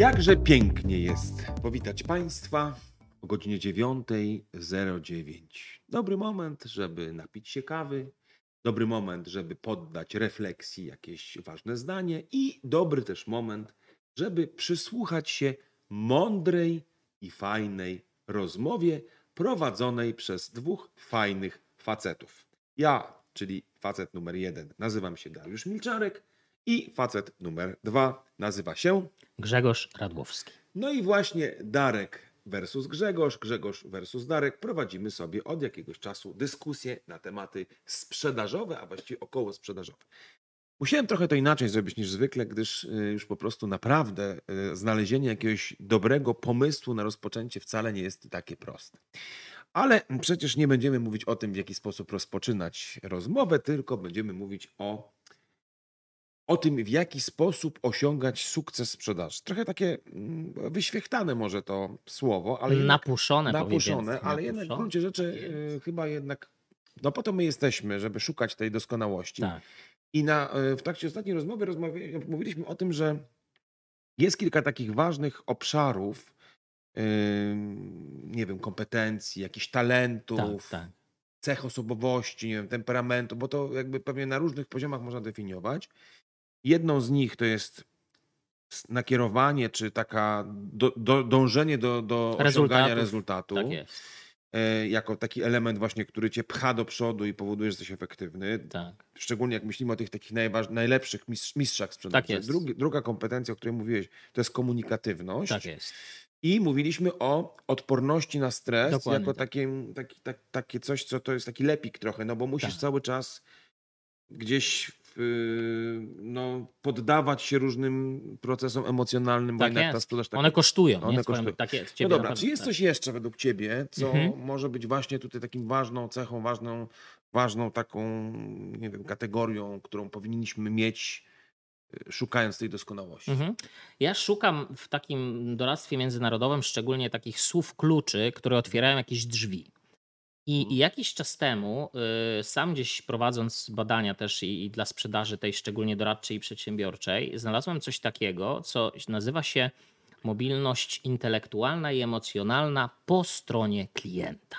Jakże pięknie jest powitać Państwa o godzinie 9.09. Dobry moment, żeby napić się kawy, dobry moment, żeby poddać refleksji jakieś ważne zdanie i dobry też moment, żeby przysłuchać się mądrej i fajnej rozmowie prowadzonej przez dwóch fajnych facetów. Ja, czyli facet numer jeden, nazywam się Dariusz Milczarek i facet numer dwa nazywa się Grzegorz Radłowski. no i właśnie Darek versus Grzegorz, Grzegorz versus Darek prowadzimy sobie od jakiegoś czasu dyskusje na tematy sprzedażowe, a właściwie około sprzedażowe. Musiałem trochę to inaczej zrobić niż zwykle, gdyż y, już po prostu naprawdę y, znalezienie jakiegoś dobrego pomysłu na rozpoczęcie wcale nie jest takie proste. Ale przecież nie będziemy mówić o tym, w jaki sposób rozpoczynać rozmowę, tylko będziemy mówić o o tym, w jaki sposób osiągać sukces sprzedaży. Trochę takie mm, wyświechtane może to słowo, ale jednak napuszone, napuszone, ale jednak w gruncie rzeczy Tak y, chyba jednak, no po to my jesteśmy, żeby szukać tej doskonałości. Tak. I na, y, w trakcie ostatniej rozmowy mówiliśmy o tym, że jest kilka takich ważnych obszarów, ym, nie wiem, kompetencji, jakichś Tak, talentów, tak. cech osobowości, nie wiem, temperamentu, bo to jakby pewnie na różnych poziomach można definiować. Jedną z nich to jest nakierowanie, czy taka do, do, dążenie do, do osiągania rezultatu, Tak jest. e, jako taki element właśnie, który cię pcha do przodu i powoduje, że jesteś efektywny. Tak. Szczególnie jak myślimy o tych takich najważ, najlepszych mistrz, mistrzach sprzedaży. Tak jest. Drugi, druga kompetencja, o której mówiłeś, to jest komunikatywność. Tak jest. I mówiliśmy o odporności na stres Dokładnie jako tak. takim, taki, tak, takie coś, co to jest taki lepik trochę, no bo musisz Tak. cały czas gdzieś no, poddawać się różnym procesom emocjonalnym, bo Tak jednak ta sprzedaż tak One kosztują. one kosztują. Tak jest. No dobra, czy jest tak. coś jeszcze według ciebie, co Mhm. może być właśnie tutaj takim ważną cechą, ważną, ważną taką, nie wiem, kategorią, którą powinniśmy mieć, y, szukając tej doskonałości? Mhm. Ja szukam w takim doradztwie międzynarodowym szczególnie takich słów kluczy, które otwierają jakieś drzwi. I, Mhm. i jakiś czas temu, y, sam gdzieś prowadząc badania też i, i dla sprzedaży tej szczególnie doradczej i przedsiębiorczej, znalazłem coś takiego, co nazywa się mobilność intelektualna i emocjonalna po stronie klienta.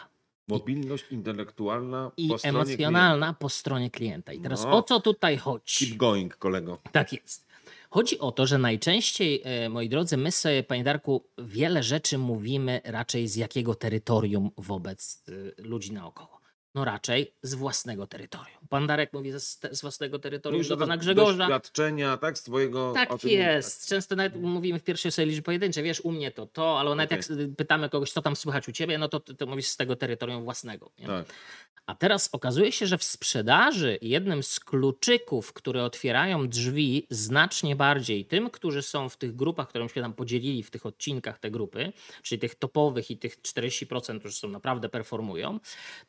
Mobilność intelektualna I po stronie emocjonalna po stronie klienta. I teraz No. o co tutaj klienta. chodzi? Keep going, kolego. Tak jest. Chodzi o to, że najczęściej, e, moi drodzy, my sobie, panie Darku, wiele rzeczy mówimy raczej z jakiego terytorium wobec e, ludzi naokoło. No raczej z własnego terytorium. Pan Darek mówi z, z własnego terytorium Mówisz do pana Grzegorza. Doświadczenia, tak? Z twojego... o Tak tym- jest. Często nawet mówimy w pierwszej sobie liczbie pojedynczej. Wiesz, u mnie to to, ale nawet Okej. jak pytamy kogoś, co tam słychać u ciebie, no to ty, ty mówisz z tego terytorium własnego. Tak. A teraz okazuje się, że w sprzedaży jednym z kluczyków, które otwierają drzwi znacznie bardziej tym, którzy są w tych grupach, które się tam podzielili w tych odcinkach te grupy, czyli tych topowych i tych 40%, którzy są naprawdę performują,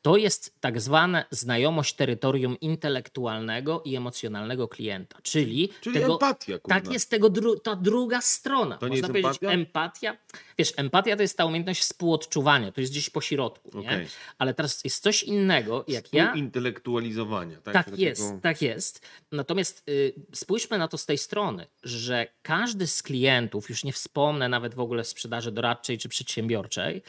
to jest tak zwana znajomość terytorium intelektualnego i emocjonalnego klienta. Czyli, Czyli tego, empatia, kurwa. tak jest tego dru- ta druga strona. To nie Można powiedzieć empatia? empatia. Wiesz, empatia to jest ta umiejętność współodczuwania, to jest gdzieś po środku. Nie? Okej. Ale teraz jest coś innego, jak ja. Intelektualizowania, tak? Tak Takiego- jest, tak jest. Natomiast y, spójrzmy na to z tej strony, że każdy z klientów, już nie wspomnę nawet w ogóle sprzedaży doradczej czy przedsiębiorczej,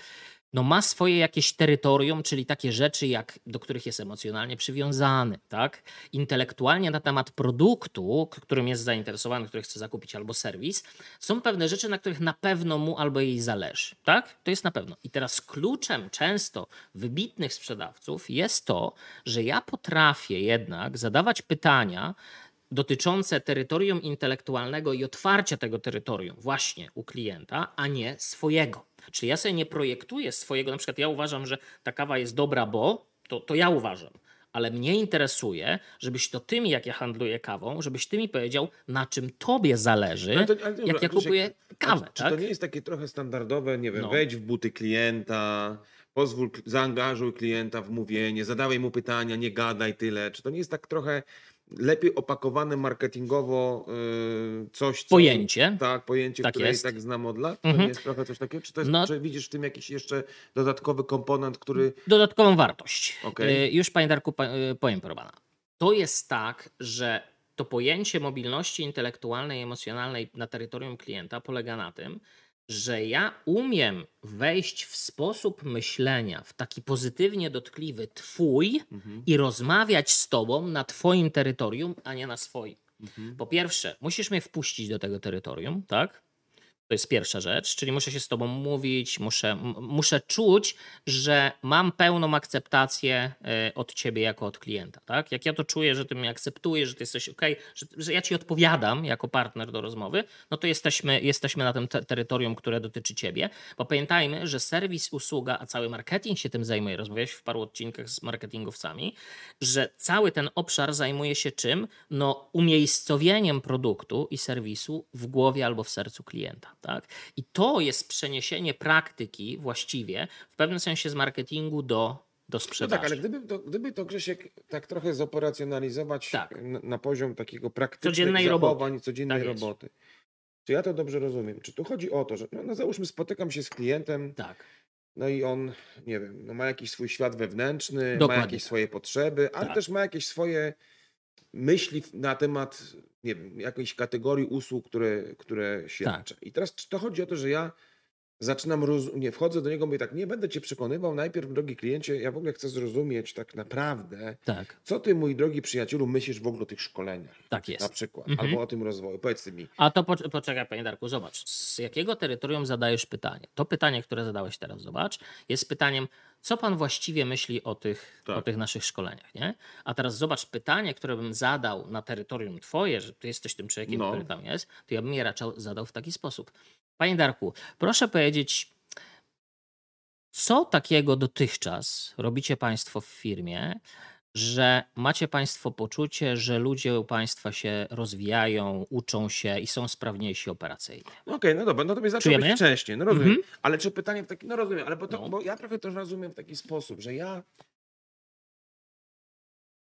no ma swoje jakieś terytorium, czyli takie rzeczy, jak, do których jest emocjonalnie przywiązany, tak? Intelektualnie na temat produktu, którym jest zainteresowany, który chce zakupić albo serwis, są pewne rzeczy, na których na pewno mu albo jej zależy, tak? To jest na pewno. I teraz kluczem często wybitnych sprzedawców jest to, że ja potrafię jednak zadawać pytania, dotyczące terytorium intelektualnego i otwarcia tego terytorium właśnie u klienta, a nie swojego. Czyli ja sobie nie projektuję swojego, na przykład ja uważam, że ta kawa jest dobra, bo to, to ja uważam. Ale mnie interesuje, żebyś to ty mi, jak ja handluję kawą, żebyś ty mi powiedział, na czym tobie zależy, Ale to- ale dobra, jak ja kupuję kawę. Czy tak? to nie jest takie trochę standardowe, nie wiem, No. wejdź w buty klienta, pozwól, zaangażuj klienta w mówienie, zadawaj mu pytania, nie gadaj tyle. Czy to nie jest tak trochę lepiej opakowane marketingowo y, coś, co... Pojęcie. Tak, pojęcie, Tak które jest. i tak znam od lat. To Mhm. jest trochę coś takiego? Czy, to jest, No- czy widzisz w tym jakiś jeszcze dodatkowy komponent, który... Dodatkową wartość. Okej. Y, Już, panie Darku, y, powiem, proszę pana. To jest tak, że to pojęcie mobilności intelektualnej i emocjonalnej na terytorium klienta polega na tym, że ja umiem wejść w sposób myślenia, w taki pozytywnie dotkliwy twój Mhm. i rozmawiać z tobą na twoim terytorium, a nie na swoim. Mhm. Po pierwsze, musisz mnie wpuścić do tego terytorium, tak? To jest pierwsza rzecz, czyli muszę się z tobą mówić, muszę, muszę czuć, że mam pełną akceptację e, od ciebie jako od klienta, tak? Jak ja to czuję, że ty mnie akceptujesz, że ty jesteś ok, że, że ja ci odpowiadam jako partner do rozmowy, no to jesteśmy, jesteśmy na tym te terytorium, które dotyczy ciebie, bo pamiętajmy, że serwis, usługa, a cały marketing się tym zajmuje, rozmawiałeś w paru odcinkach z marketingowcami, że cały ten obszar zajmuje się czym? No umiejscowieniem produktu i serwisu w głowie albo w sercu klienta. Tak? I to jest przeniesienie praktyki właściwie w pewnym sensie z marketingu do, do No sprzedaży. tak, ale gdyby to, gdyby to Grzesiek tak trochę zoperacjonalizować Tak. na, na poziom takiego praktycznych Codziennej zachowań, roboty. codziennej Tak roboty. Czy ja to dobrze rozumiem? Czy tu chodzi o to, że no, no załóżmy spotykam się z klientem, Tak, no i on, nie wiem, no ma jakiś swój świat wewnętrzny, ma Dokładnie jakieś tak. swoje potrzeby, ale Tak. też ma jakieś swoje myśli na temat, nie wiem, jakiejś kategorii usług, które, które świadczę. I teraz to chodzi o to, że ja zaczynam, roz... nie, wchodzę do niego, mówię tak, nie będę cię przekonywał, najpierw, drogi kliencie, ja w ogóle chcę zrozumieć tak naprawdę, tak, co ty, mój drogi przyjacielu, myślisz w ogóle o tych szkoleniach, tak na jest. przykład, Mhm. albo o tym rozwoju. Powiedz mi. A to pocz- poczekaj, panie Darku, zobacz. Z jakiego terytorium zadajesz pytanie? To pytanie, które zadałeś teraz, zobacz, jest pytaniem, co pan właściwie myśli o tych, Tak. o tych naszych szkoleniach, nie? A teraz zobacz, pytanie, które bym zadał na terytorium twoje, że ty jesteś tym człowiekiem, No. który tam jest, to ja bym je raczej zadał w taki sposób. Panie Darku, proszę powiedzieć, co takiego dotychczas robicie państwo w firmie, że macie Państwo poczucie, że ludzie u Państwa się rozwijają, uczą się i są sprawniejsi operacyjnie. No Okej, no dobra, no to mnie zacząłeś Czujemy? wcześniej, no rozumiem. Mhm. Ale czy pytanie w taki, no rozumiem, ale bo, to, No. bo ja trochę to rozumiem w taki sposób, że ja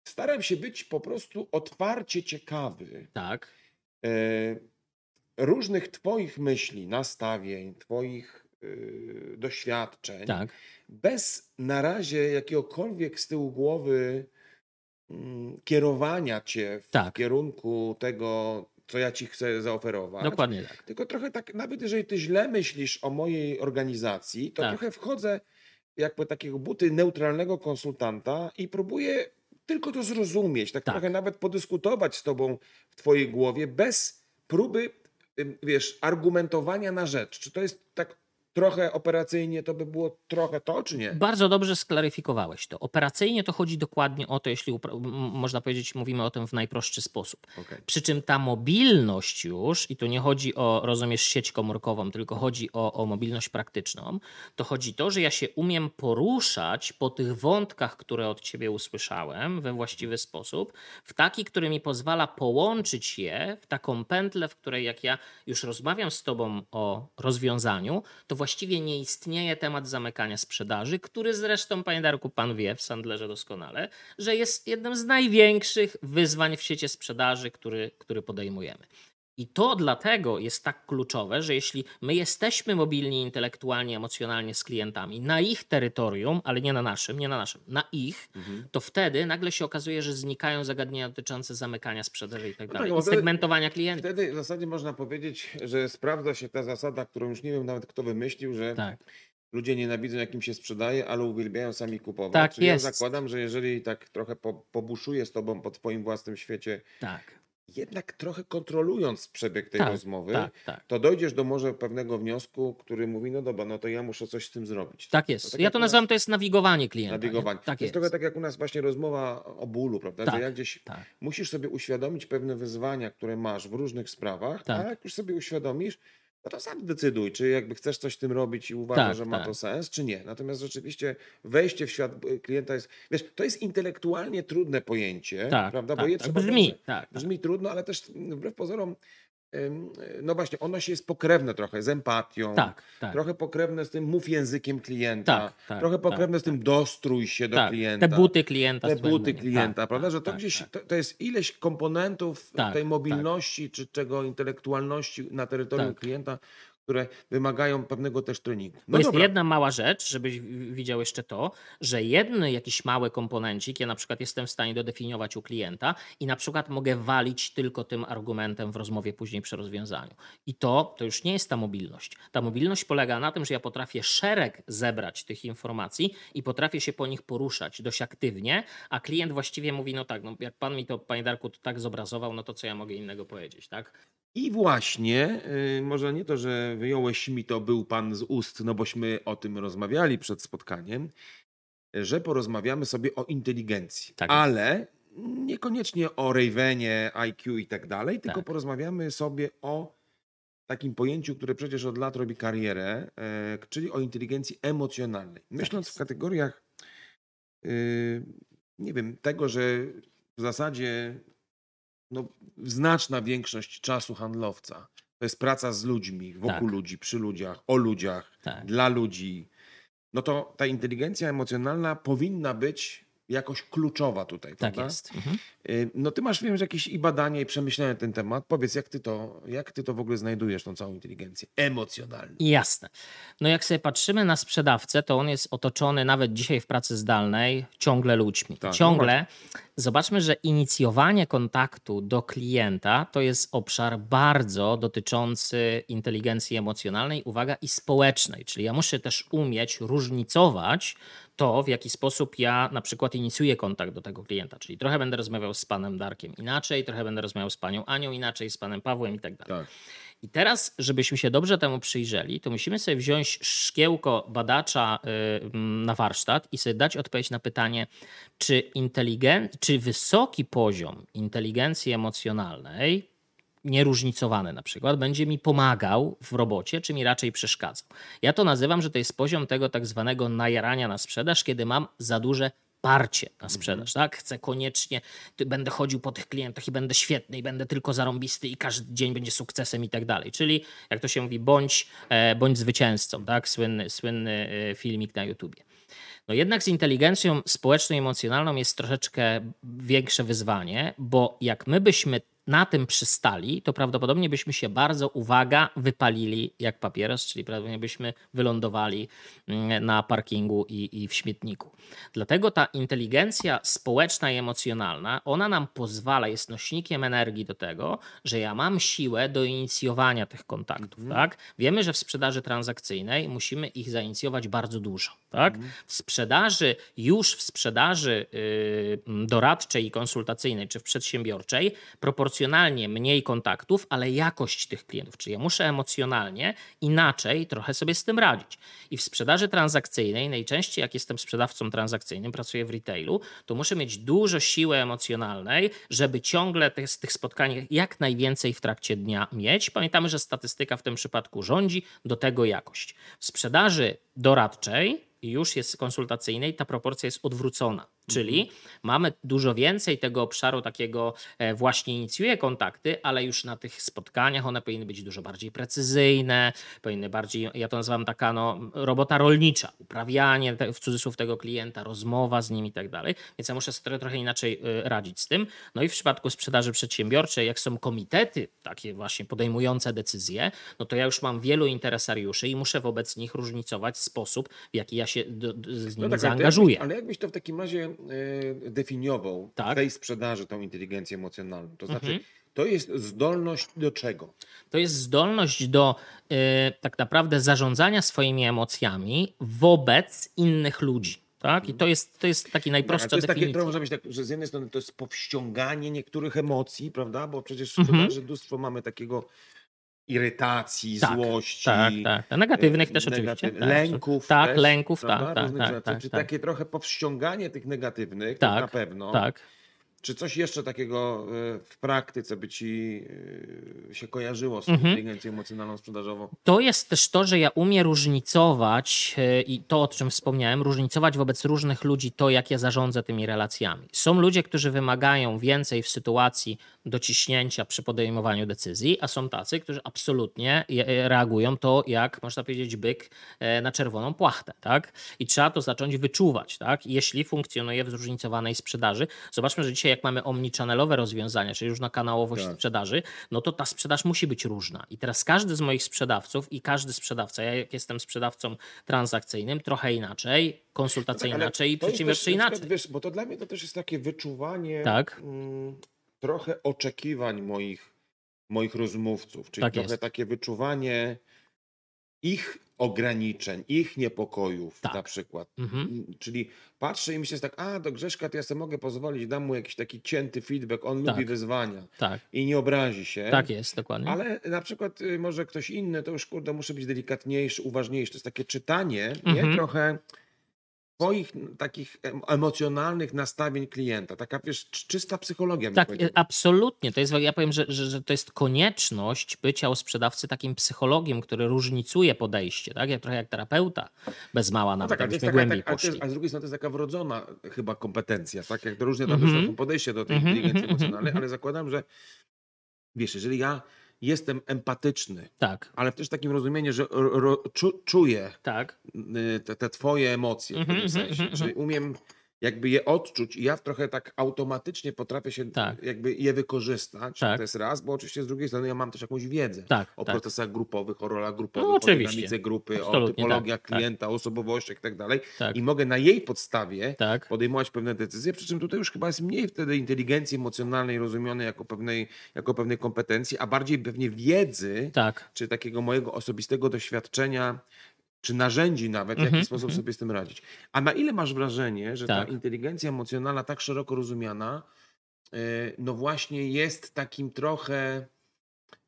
staram się być po prostu otwarcie ciekawy Tak, e, różnych twoich myśli, nastawień, twoich doświadczeń, tak, bez na razie jakiegokolwiek z tyłu głowy mm, kierowania cię w Tak. kierunku tego, co ja ci chcę zaoferować. dokładnie tak. Tylko trochę tak, nawet jeżeli ty źle myślisz o mojej organizacji, to Tak. trochę wchodzę jakby takiego buty neutralnego konsultanta i próbuję tylko to zrozumieć, tak, Tak. trochę nawet podyskutować z tobą w twojej głowie bez próby, wiesz, argumentowania na rzecz. Czy to jest tak trochę operacyjnie, to by było trochę to, czy nie? Bardzo dobrze sklaryfikowałeś to. Operacyjnie to chodzi dokładnie o to, jeśli można powiedzieć, mówimy o tym w najprostszy sposób. Okej. Przy czym ta mobilność już, i tu nie chodzi o, rozumiesz, sieć komórkową, tylko chodzi o, o mobilność praktyczną, to chodzi to, że ja się umiem poruszać po tych wątkach, które od ciebie usłyszałem we właściwy sposób, w taki, który mi pozwala połączyć je w taką pętlę, w której jak ja już rozmawiam z tobą o rozwiązaniu, to właściwie nie istnieje temat zamykania sprzedaży, który zresztą, panie Darku, pan wie w Sandlerze doskonale, że jest jednym z największych wyzwań w sieci sprzedaży, który, który podejmujemy. I to dlatego jest tak kluczowe, że jeśli my jesteśmy mobilni intelektualnie, emocjonalnie z klientami na ich terytorium, ale nie na naszym, nie na naszym, na ich, Mhm. to wtedy nagle się okazuje, że znikają zagadnienia dotyczące zamykania sprzedaży i tak No dalej, tak, i wtedy- segmentowania klientów. Wtedy w zasadzie można powiedzieć, że sprawdza się ta zasada, którą już nie wiem nawet kto wymyślił, że Tak, ludzie nienawidzą, jak im się sprzedaje, ale uwielbiają sami kupować. Tak Czyli jest. ja zakładam, że jeżeli tak trochę po, pobuszuję z tobą po twoim własnym świecie, tak, jednak trochę kontrolując przebieg tej Tak, rozmowy, tak, tak. to dojdziesz do może pewnego wniosku, który mówi, no dobra, no to ja muszę coś z tym zrobić. Tak jest. tak ja to nas- nazywam, to jest nawigowanie klienta. nie? Nawigowanie. Tak to jest jest. trochę tak jak u nas właśnie rozmowa o bólu, prawda? Tak, Że jak gdzieś tak. musisz sobie uświadomić pewne wyzwania, które masz w różnych sprawach, Tak. a jak już sobie uświadomisz, no to sam decyduj, czy jakby chcesz coś z tym robić i uważasz, Tak, że ma tak. to sens, czy nie. Natomiast rzeczywiście wejście w świat y, klienta jest, wiesz, to jest intelektualnie trudne pojęcie, Tak, prawda? tak, Bo je tak. trzeba Brzmi, tak, tak. Brzmi trudno, ale też mm, wbrew pozorom, no właśnie, ono się jest pokrewne trochę z empatią, Tak, tak. trochę pokrewne z tym mów językiem klienta, Tak, tak, trochę tak, pokrewne z tym dostrój się do tak. klienta. Te buty klienta. Te buty klienta, Tak, prawda? tak, Że to tak, gdzieś, tak. to, to jest ileś komponentów Tak, tej tak. mobilności, czy czego intelektualności na terytorium Tak. klienta, które wymagają pewnego też treningu. No jest dobra, jedna mała rzecz, żebyś widział jeszcze to, że jedny jakiś mały komponencik, ja na przykład jestem w stanie dodefiniować u klienta i na przykład mogę walić tylko tym argumentem w rozmowie później przy rozwiązaniu. I to, to już nie jest ta mobilność. Ta mobilność polega na tym, że ja potrafię szereg zebrać tych informacji i potrafię się po nich poruszać dość aktywnie, a klient właściwie mówi, no tak, no jak pan mi to, panie Darku, to tak zobrazował, no to co ja mogę innego powiedzieć, tak? I właśnie, y, może nie to, że wyjąłeś mi to, był pan z ust, no bośmy o tym rozmawiali przed spotkaniem, że porozmawiamy sobie o inteligencji. Tak ale niekoniecznie o Ravenie, IQ i tak dalej, tylko Tak. porozmawiamy sobie o takim pojęciu, które przecież od lat robi karierę, e, czyli o inteligencji emocjonalnej. Myśląc w jest. kategoriach, y, nie wiem, tego, że w zasadzie no, znaczna większość czasu handlowca to jest praca z ludźmi, wokół Tak. ludzi, przy ludziach, o ludziach, Tak. dla ludzi. No to ta inteligencja emocjonalna powinna być jakoś kluczowa tutaj, Tak prawda? jest. Mhm. Y, No ty masz, wiem, że jakieś i badania, i przemyślenia na ten temat. Powiedz, jak ty to, jak ty to w ogóle znajdujesz, tą całą inteligencję emocjonalną? Jasne. No jak sobie patrzymy na sprzedawcę, to on jest otoczony nawet dzisiaj w pracy zdalnej ciągle ludźmi. Tak, no ciągle. Zobaczmy, że inicjowanie kontaktu do klienta to jest obszar bardzo dotyczący inteligencji emocjonalnej, uwaga, i społecznej. Czyli ja muszę też umieć różnicować to, w jaki sposób ja na przykład inicjuję kontakt do tego klienta. Czyli trochę będę rozmawiał z panem Darkiem inaczej, trochę będę rozmawiał z panią Anią inaczej, z panem Pawłem i tak dalej. I teraz, żebyśmy się dobrze temu przyjrzeli, to musimy sobie wziąć szkiełko badacza y, mm, na warsztat i sobie dać odpowiedź na pytanie, czy, inteligen- czy wysoki poziom inteligencji emocjonalnej, nieróżnicowany na przykład, będzie mi pomagał w robocie, czy mi raczej przeszkadzał. Ja to nazywam, że to jest poziom tego tak zwanego najarania na sprzedaż, kiedy mam za duże parcie na sprzedaż, tak? Chcę koniecznie, będę chodził po tych klientach i będę świetny i będę tylko zarąbisty i każdy dzień będzie sukcesem i tak dalej. Czyli jak to się mówi, bądź, e, bądź zwycięzcą, tak? Słynny, słynny e, filmik na YouTubie. No jednak z inteligencją społeczną i emocjonalną jest troszeczkę większe wyzwanie, bo jak my byśmy na tym przystali, to prawdopodobnie byśmy się bardzo, uwaga, wypalili jak papieros, czyli prawdopodobnie byśmy wylądowali mm, na parkingu i, i w śmietniku. Dlatego ta inteligencja społeczna i emocjonalna, ona nam pozwala, jest nośnikiem energii do tego, że ja mam siłę do inicjowania tych kontaktów. Tak? Wiemy, że w sprzedaży transakcyjnej musimy ich zainicjować bardzo dużo. Tak? W sprzedaży, już w sprzedaży yy, doradczej i konsultacyjnej, czy w przedsiębiorczej, proporcjonalnie mniej kontaktów, ale jakość tych klientów. Czyli ja muszę emocjonalnie inaczej trochę sobie z tym radzić. I w sprzedaży transakcyjnej, najczęściej jak jestem sprzedawcą transakcyjnym, pracuję w retailu, to muszę mieć dużo siły emocjonalnej, żeby ciągle z tych spotkań jak najwięcej w trakcie dnia mieć. Pamiętamy, że statystyka w tym przypadku rządzi, do tego jakość. W sprzedaży doradczej już jest konsultacyjnej, ta proporcja jest odwrócona. Czyli mamy dużo więcej tego obszaru takiego e, właśnie inicjuje kontakty, ale już na tych spotkaniach one powinny być dużo bardziej precyzyjne, powinny bardziej, ja to nazywam taka no, robota rolnicza, uprawianie te, w cudzysłów tego klienta, rozmowa z nim i tak dalej. Więc ja muszę sobie trochę, inaczej y, radzić z tym. No i w przypadku sprzedaży przedsiębiorczej, jak są komitety takie właśnie podejmujące decyzje, no to ja już mam wielu interesariuszy i muszę wobec nich różnicować sposób, w jaki ja się do, do, z nimi ale to zaangażuję. Ale jakbyś to w takim razie e, definiował Tak. tej sprzedaży, tą inteligencję emocjonalną? To znaczy, Mhm. to jest zdolność do czego? To jest zdolność do y, tak naprawdę zarządzania swoimi emocjami wobec innych ludzi. Tak? I to jest, to jest taki Tak, ale najprostsza to jest takie, definicja. to może być tak, że z jednej strony to jest powściąganie niektórych emocji, prawda? Bo przecież w Mhm. sprzedaży mnóstwo mamy takiego irytacji, Tak, złości. Tak, tak. tak. Negatywnych e, też negatyw- oczywiście. Tak, Lęków. Tak, też, lęków, tak, tak, tak, tak, Czy tak. takie trochę powściąganie tych negatywnych, Tak, na pewno. Tak. Czy coś jeszcze takiego e, w praktyce by ci e, się kojarzyło z tą Mhm. inteligencją emocjonalną sprzedażową? To jest też to, że ja umiem różnicować e, i to, o czym wspomniałem, różnicować wobec różnych ludzi to, jak ja zarządzę tymi relacjami. Są ludzie, którzy wymagają więcej w sytuacji dociśnięcia przy podejmowaniu decyzji, a są tacy, którzy absolutnie reagują to, jak można powiedzieć, byk na czerwoną płachtę. Tak? I trzeba to zacząć wyczuwać, tak? jeśli funkcjonuje w zróżnicowanej sprzedaży. Zobaczmy, że dzisiaj jak mamy omnichannel'owe rozwiązania, czyli różnokanałowość Tak. sprzedaży, no to ta sprzedaż musi być różna. I teraz każdy z moich sprzedawców i każdy sprzedawca, ja jak jestem sprzedawcą transakcyjnym, trochę inaczej, konsultacja Tak, inaczej i przedsiębiorczy inaczej. przykład, Wiesz, bo to dla mnie to też jest takie wyczuwanie Tak. mm, trochę oczekiwań moich, moich rozmówców, czyli Tak trochę jest. takie wyczuwanie ich ograniczeń, ich niepokojów Tak. na przykład. Mhm. Mm, Czyli patrzę i myślę jest tak, a do Grzeszka to ja sobie mogę pozwolić, dam mu jakiś taki cięty feedback, on Tak. lubi wyzwania Tak, i nie obrazi się. tak jest, dokładnie. Ale na przykład y, może ktoś inny, to już kurde, muszę być delikatniejszy, uważniejszy. To jest takie czytanie, nie? Mhm. Trochę twoich takich em- emocjonalnych nastawień klienta. Taka, wiesz, czy- czysta psychologia. Tak, absolutnie. To jest, ja powiem, że, że, że to jest konieczność bycia u sprzedawcy takim psychologiem, który różnicuje podejście, tak? Jak, trochę jak terapeuta, bez mała No nawet, tak, jakbyśmy jest taka, głębiej tak, poszli. jest, a z drugiej strony to jest taka wrodzona chyba kompetencja, tak? Jak to różnie tam Mhm. mm są podejście do tej Mhm, inteligencji mhm, emocjonalnej, mhm. ale zakładam, że wiesz, jeżeli ja jestem empatyczny, Tak, ale w też takim rozumieniu, że ro, czu, czuję tak, y, te, te twoje emocje w Mhm, pewnym mhm, sensie, mhm, czy umiem jakby je odczuć i ja trochę tak automatycznie potrafię się Tak. jakby je wykorzystać, Tak. to jest raz, bo oczywiście z drugiej strony ja mam też jakąś wiedzę tak, o tak. procesach grupowych, o rolach grupowych, No, o dynamice grupy, o Absolutnie, typologiach tak, tak. klienta, osobowościach i tak dalej Tak, i mogę na jej podstawie tak, podejmować pewne decyzje, przy czym tutaj już chyba jest mniej wtedy inteligencji emocjonalnej rozumianej jako pewnej, jako pewnej kompetencji, a bardziej pewnie wiedzy, tak. czy takiego mojego osobistego doświadczenia, czy narzędzi nawet, w jaki sposób mhm. sobie z tym radzić. A na ile masz wrażenie, że Tak. ta inteligencja emocjonalna tak szeroko rozumiana, e, no właśnie jest takim trochę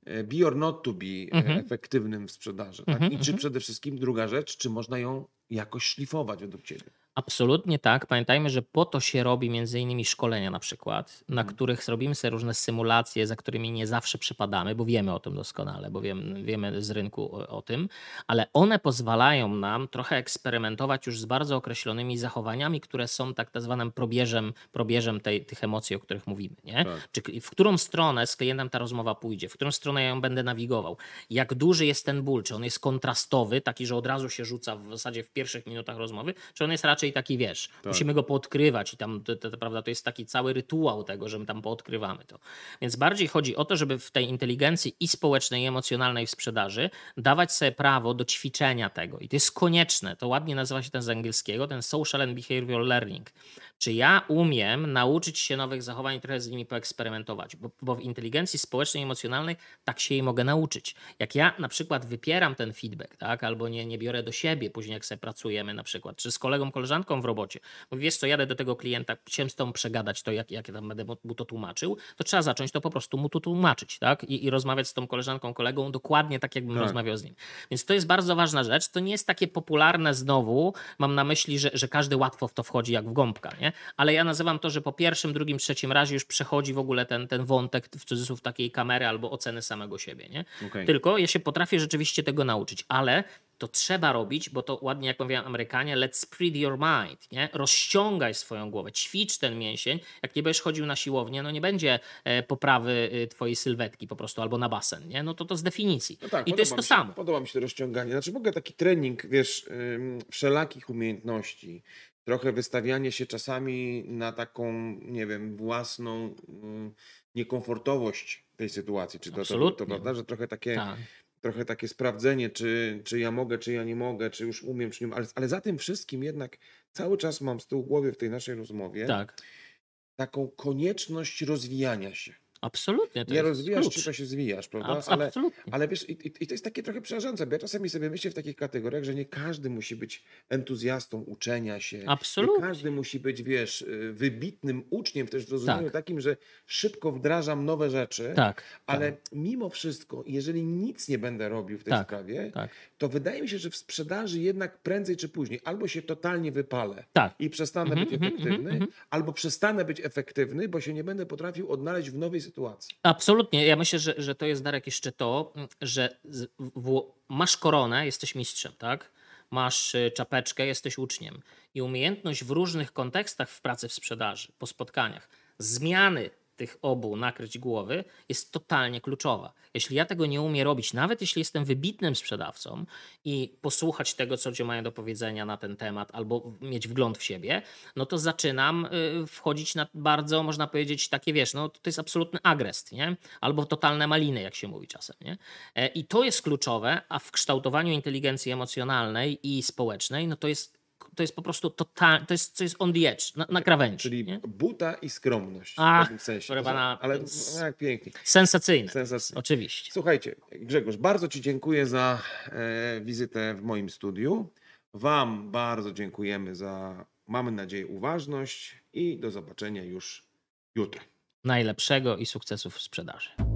e, be or not to be Mhm. efektywnym w sprzedaży. Tak? Mhm, I czy mhm. przede wszystkim druga rzecz, czy można ją jakoś szlifować według ciebie? Absolutnie tak. Pamiętajmy, że po to się robi między innymi szkolenia na przykład, na Mhm. których robimy sobie różne symulacje, za którymi nie zawsze przypadamy, bo wiemy o tym doskonale, bo wiem, wiemy z rynku o, o tym, ale one pozwalają nam trochę eksperymentować już z bardzo określonymi zachowaniami, które są tak zwanym probierzem, probierzem tej, tych emocji, o których mówimy. Nie? Tak. Czy, w którą stronę z klientem ta rozmowa pójdzie, w którą stronę ja ją będę nawigował, jak duży jest ten ból, czy on jest kontrastowy, taki, że od razu się rzuca w zasadzie w pierwszych minutach rozmowy, czy on jest raczej taki, wiesz, Tak. musimy go poodkrywać i tam, to, to, to, prawda, to jest taki cały rytuał tego, że my tam poodkrywamy to. Więc bardziej chodzi o to, żeby w tej inteligencji i społecznej, i emocjonalnej w sprzedaży dawać sobie prawo do ćwiczenia tego. I to jest konieczne. To ładnie nazywa się ten z angielskiego, ten social and behavioral learning. Czy ja umiem nauczyć się nowych zachowań i trochę z nimi poeksperymentować? Bo, bo w inteligencji społecznej i emocjonalnej tak się jej mogę nauczyć. Jak ja na przykład wypieram ten feedback, tak, albo nie, nie biorę do siebie później, jak sobie pracujemy na przykład, czy z kolegą, koleżanką w robocie, mówię, wiesz co, jadę do tego klienta, chciałem z tobą przegadać to, jak, jak ja tam będę mu- to tłumaczył, to trzeba zacząć to po prostu mu to tłumaczyć, tak, i, i rozmawiać z tą koleżanką, kolegą dokładnie tak, jakbym Tak. rozmawiał z nim. Więc to jest bardzo ważna rzecz. To nie jest takie popularne znowu. Mam na myśli, że, że każdy łatwo w to wchodzi jak w gąbka, nie? Ale ja nazywam to, że po pierwszym, drugim, trzecim razie już przechodzi w ogóle ten, ten wątek w cudzysłów takiej kamery albo oceny samego siebie, nie? Okej. Tylko ja się potrafię rzeczywiście tego nauczyć, ale to trzeba robić, bo to ładnie jak mówią Amerykanie, let's spread your mind, nie? Rozciągaj swoją głowę, ćwicz ten mięsień. Jak nie będziesz chodził na siłownię, no nie będzie e, poprawy e, twojej sylwetki po prostu albo na basen, nie? No to to z definicji. No tak, I to jest to się, samo. Podoba mi się to rozciąganie. Znaczy mogę taki trening, wiesz, wszelakich umiejętności, trochę wystawianie się czasami na taką, nie wiem, własną niekomfortowość tej sytuacji. Czy to, to, to, Absolutnie. prawda, że trochę takie, Tak. Trochę takie sprawdzenie, czy, czy ja mogę, czy ja nie mogę, czy już umiem, czy nie ale, ale za tym wszystkim jednak cały czas mam z tyłu głowy w tej naszej rozmowie Tak, taką konieczność rozwijania się. Absolutnie. Nie rozwijasz klucz. się, to się zwijasz, prawda? Abs- Ale, absolutnie. ale wiesz, i, i, to jest takie trochę przerażające, bo ja czasami sobie myślę w takich kategoriach, że nie każdy musi być entuzjastą uczenia się. Nie Absolutnie. każdy musi być, wiesz, y, wybitnym uczniem też w rozumieniu Tak. takim, że szybko wdrażam nowe rzeczy, Tak. ale tak, mimo wszystko, jeżeli nic nie będę robił w tej Tak. sprawie, tak, to wydaje mi się, że w sprzedaży jednak prędzej czy później albo się totalnie wypalę tak. i przestanę Mhm, być mhm, efektywny, mhm, mhm. albo przestanę być efektywny, bo się nie będę potrafił odnaleźć w nowej sytuacji. Absolutnie. Ja myślę, że, że to jest Darek jeszcze to, że z, w, masz koronę, jesteś mistrzem, tak? Masz y, czapeczkę, jesteś uczniem. I umiejętność w różnych kontekstach w pracy w sprzedaży, po spotkaniach, zmiany tych obu nakryć głowy jest totalnie kluczowa. Jeśli ja tego nie umiem robić, nawet jeśli jestem wybitnym sprzedawcą i posłuchać tego, co ludzie mają do powiedzenia na ten temat, albo mieć wgląd w siebie, no to zaczynam y, wchodzić na bardzo, można powiedzieć, takie wiesz, no to jest absolutny agrest, nie? Albo totalne maliny, jak się mówi czasem, nie? E, I to jest kluczowe, a w kształtowaniu inteligencji emocjonalnej i społecznej, no to jest to jest po prostu total, to jest, to jest on the edge, na, na krawędzi. Czyli nie? buta i skromność A, w pewnym sensie. To pana, ale no, jak pięknie. Sensacyjne. Sensacyjnie. Oczywiście. Słuchajcie, Grzegorz, bardzo Ci dziękuję za e, wizytę w moim studiu. Wam bardzo dziękujemy za, mamy nadzieję, uważność i do zobaczenia już jutro. Najlepszego i sukcesów w sprzedaży.